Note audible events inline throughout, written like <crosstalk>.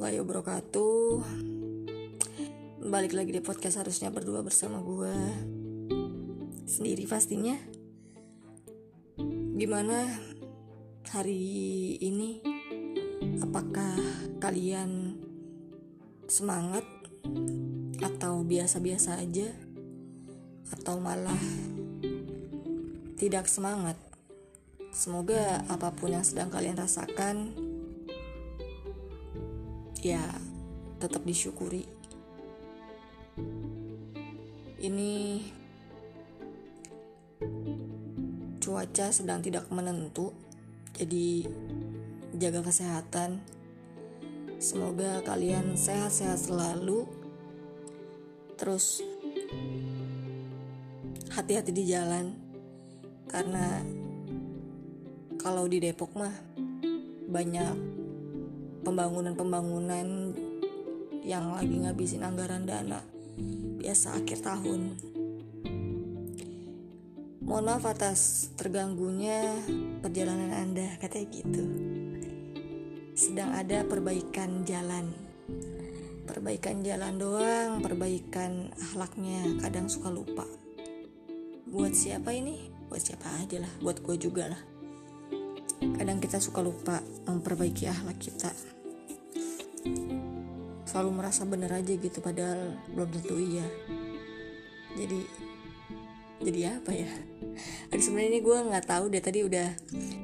warahmatullahi wabarakatuh. Balik lagi di podcast harusnya berdua bersama gue Sendiri pastinya. Gimana hari ini? Apakah kalian semangat Atau biasa-biasa aja? Atau malah tidak semangat? Semoga apa pun yang sedang kalian rasakan ya tetap disyukuri. Ini cuaca sedang tidak menentu jadi jaga kesehatan. Semoga kalian sehat-sehat selalu. Terus hati-hati di jalan karena kalau di Depok mah banyak pembangunan-pembangunan yang lagi ngabisin anggaran dana biasa akhir tahun. Mohon maaf atas terganggunya perjalanan Anda, katanya gitu. Sedang ada perbaikan jalan. Perbaikan jalan doang, perbaikan akhlaknya kadang suka lupa. Buat siapa ini? Buat siapa aja lah, buat gue juga lah kadang kita suka lupa memperbaiki akhlak kita. Selalu merasa benar aja gitu padahal belum tentu iya. Jadi jadi apa ya? Aduh sebenarnya ini gue nggak tahu deh tadi udah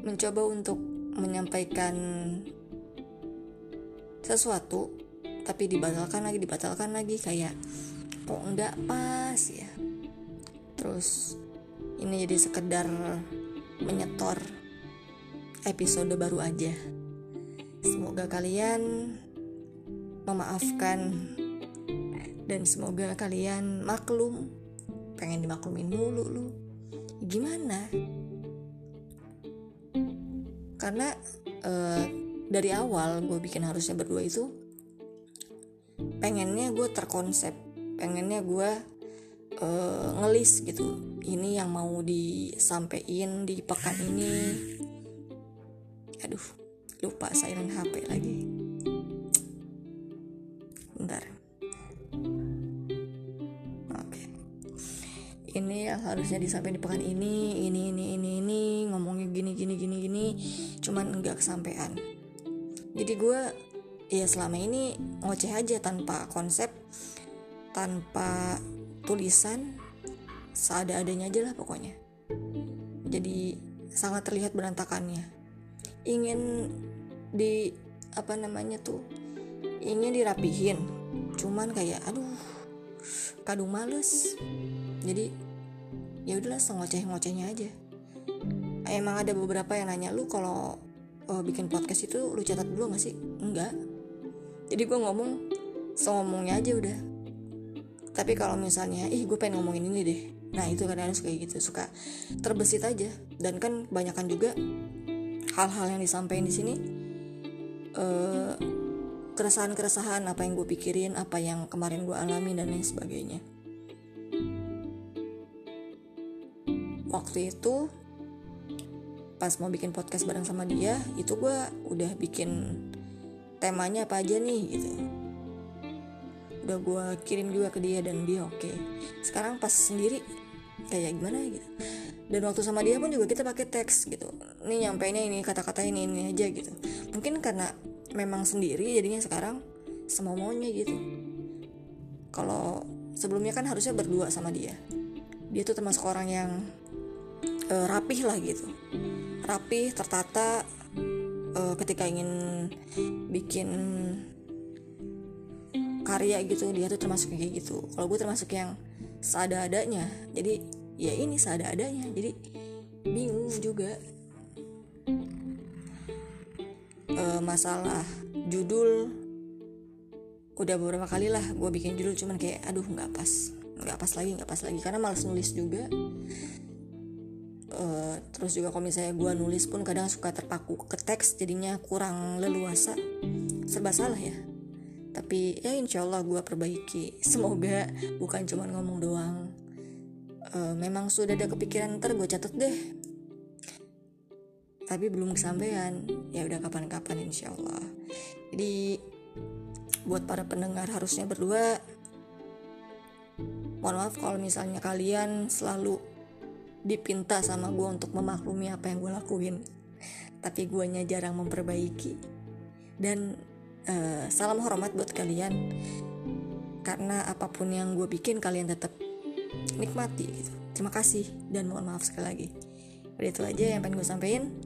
mencoba untuk menyampaikan sesuatu tapi dibatalkan lagi dibatalkan lagi kayak kok nggak pas ya? Terus ini jadi sekedar menyetor episode baru aja. Semoga kalian memaafkan dan semoga kalian maklum. Pengen dimaklumin mulu lu. Gimana? Karena uh, dari awal gue bikin harusnya berdua itu pengennya gue terkonsep, pengennya gue uh, ngelis gitu. Ini yang mau disampaikan di pekan ini aduh lupa silent HP lagi. Bentar. Oke. Ini yang harusnya disampaikan di pekan ini ini ini ini ini ngomongnya gini gini gini gini cuman enggak kesampaian jadi gue ya selama ini ngoceh aja tanpa konsep tanpa tulisan seada-adanya aja lah pokoknya. Jadi sangat terlihat berantakannya ingin di apa namanya tuh ingin dirapihin. Cuman kayak aduh kadung males. Jadi ya udahlah ngoceh ngocehnya aja. Emang ada beberapa yang nanya lu kalau oh, bikin podcast itu lu catat dulu gak sih? Enggak. Jadi gue ngomong ngomongnya aja udah. Tapi kalau misalnya ih gue pengen ngomongin ini deh. Nah itu kadang kadang suka gitu suka terbesit aja. Dan kan kebanyakan juga hal-hal yang disampaikan di sini uh, keresahan-keresahan apa yang gue pikirin apa yang kemarin gue alami dan lain sebagainya. Waktu itu pas mau bikin podcast bareng sama dia itu gue udah bikin temanya apa aja nih gitu. Udah gue kirim juga ke dia dan dia oke. Okay. sekarang pas sendiri kayak gimana gitu. Dan waktu sama dia pun juga kita pakai teks gitu ini nyampeinnya ini kata-kata ini ini aja gitu. Mungkin karena memang sendiri jadinya sekarang semau maunya gitu. Kalau sebelumnya kan harusnya berdua sama dia. Dia tuh termasuk orang yang uh, rapih lah gitu. Rapih tertata uh, ketika ingin bikin karya gitu dia tuh termasuk kayak gitu. Kalau gue termasuk yang seada-adanya jadi ya ini seada-adanya. Jadi bingung juga e, masalah judul udah beberapa kali lah gue bikin judul cuman kayak aduh nggak pas nggak pas lagi nggak pas lagi. Karena males nulis juga. Uh, terus juga kalau misalnya gue nulis pun kadang suka terpaku ke teks jadinya kurang leluasa. Serba salah ya. Tapi ya insya Allah gue perbaiki. <laughs> Semoga bukan cuma ngomong doang. Uh, memang sudah ada kepikiran ntar gue catat deh tapi belum kesampaian. Ya udah kapan-kapan insya Allah jadi buat para pendengar harusnya berdua mohon maaf kalau misalnya kalian selalu dipinta sama gue untuk memaklumi apa yang gue lakuin. Tapi guanya jarang memperbaiki. Dan uh, salam hormat buat kalian. Karena apa pun yang gue bikin kalian tetap nikmati gitu. Terima kasih dan mohon maaf sekali lagi. Udah itu aja yang pengen gue sampaikan